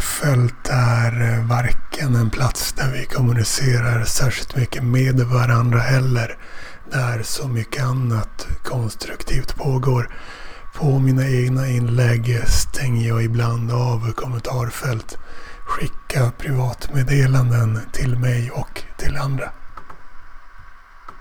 kommentarfält är eh, varken en plats där vi kommunicerar särskilt mycket med varandra heller. Där så mycket annat konstruktivt pågår. På mina egna inlägg stänger jag ibland av kommentarfält. Skicka privatmeddelanden till mig och till andra.